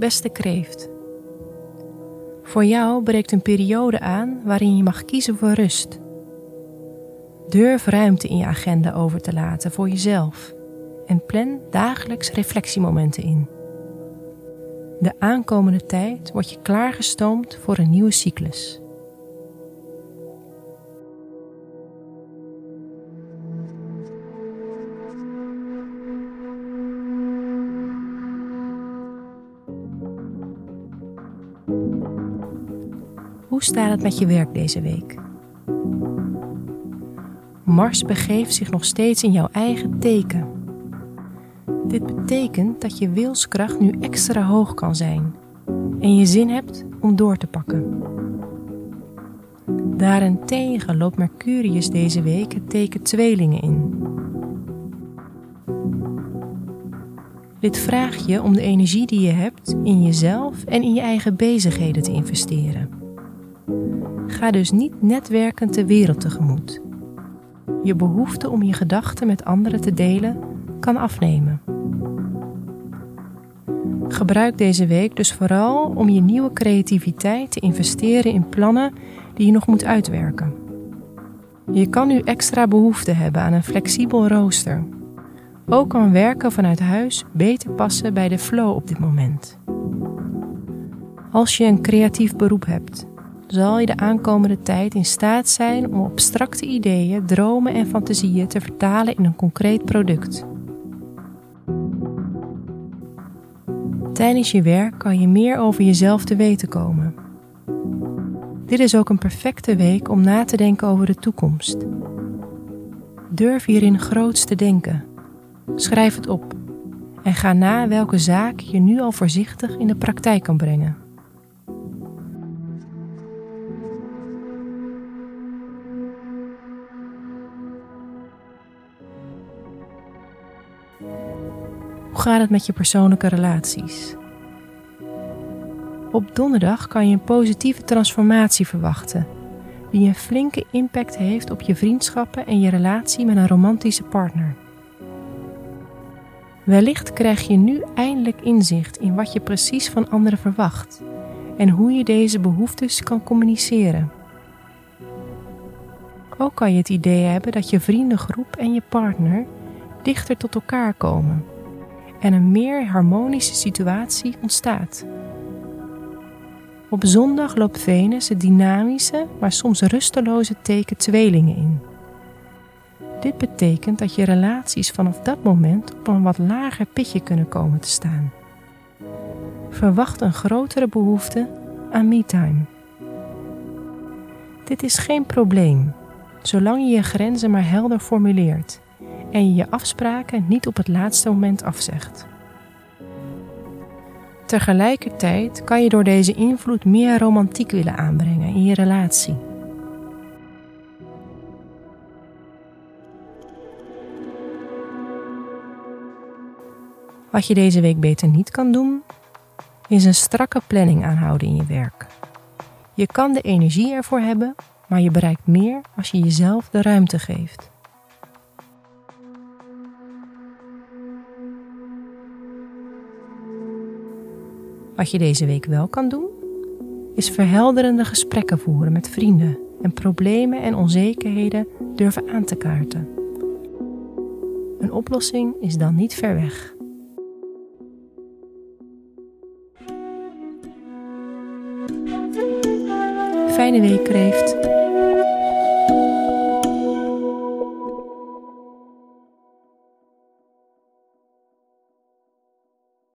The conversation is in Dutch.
beste kreeft. Voor jou breekt een periode aan waarin je mag kiezen voor rust. Durf ruimte in je agenda over te laten voor jezelf en plan dagelijks reflectiemomenten in. De aankomende tijd word je klaargestoomd voor een nieuwe cyclus. Hoe staat het met je werk deze week? Mars begeeft zich nog steeds in jouw eigen teken. Dit betekent dat je wilskracht nu extra hoog kan zijn en je zin hebt om door te pakken. Daarentegen loopt Mercurius deze week het teken tweelingen in. Dit vraagt je om de energie die je hebt in jezelf en in je eigen bezigheden te investeren. Ga dus niet netwerkend de wereld tegemoet. Je behoefte om je gedachten met anderen te delen kan afnemen. Gebruik deze week dus vooral om je nieuwe creativiteit te investeren in plannen die je nog moet uitwerken. Je kan nu extra behoefte hebben aan een flexibel rooster. Ook kan werken vanuit huis beter passen bij de flow op dit moment. Als je een creatief beroep hebt, zal je de aankomende tijd in staat zijn om abstracte ideeën, dromen en fantasieën te vertalen in een concreet product. Tijdens je werk kan je meer over jezelf te weten komen. Dit is ook een perfecte week om na te denken over de toekomst. Durf hierin groots te denken. Schrijf het op en ga na welke zaak je nu al voorzichtig in de praktijk kan brengen. Hoe gaat het met je persoonlijke relaties? Op donderdag kan je een positieve transformatie verwachten, die een flinke impact heeft op je vriendschappen en je relatie met een romantische partner. Wellicht krijg je nu eindelijk inzicht in wat je precies van anderen verwacht en hoe je deze behoeftes kan communiceren. Ook kan je het idee hebben dat je vriendengroep en je partner dichter tot elkaar komen en een meer harmonische situatie ontstaat. Op zondag loopt Venus het dynamische, maar soms rusteloze teken tweelingen in. Dit betekent dat je relaties vanaf dat moment op een wat lager pitje kunnen komen te staan. Verwacht een grotere behoefte aan me-time. Dit is geen probleem, zolang je je grenzen maar helder formuleert en je je afspraken niet op het laatste moment afzegt. Tegelijkertijd kan je door deze invloed meer romantiek willen aanbrengen in je relatie. Wat je deze week beter niet kan doen, is een strakke planning aanhouden in je werk. Je kan de energie ervoor hebben, maar je bereikt meer als je jezelf de ruimte geeft. Wat je deze week wel kan doen, is verhelderende gesprekken voeren met vrienden en problemen en onzekerheden durven aan te kaarten. Een oplossing is dan niet ver weg. Fijne week, kreeft.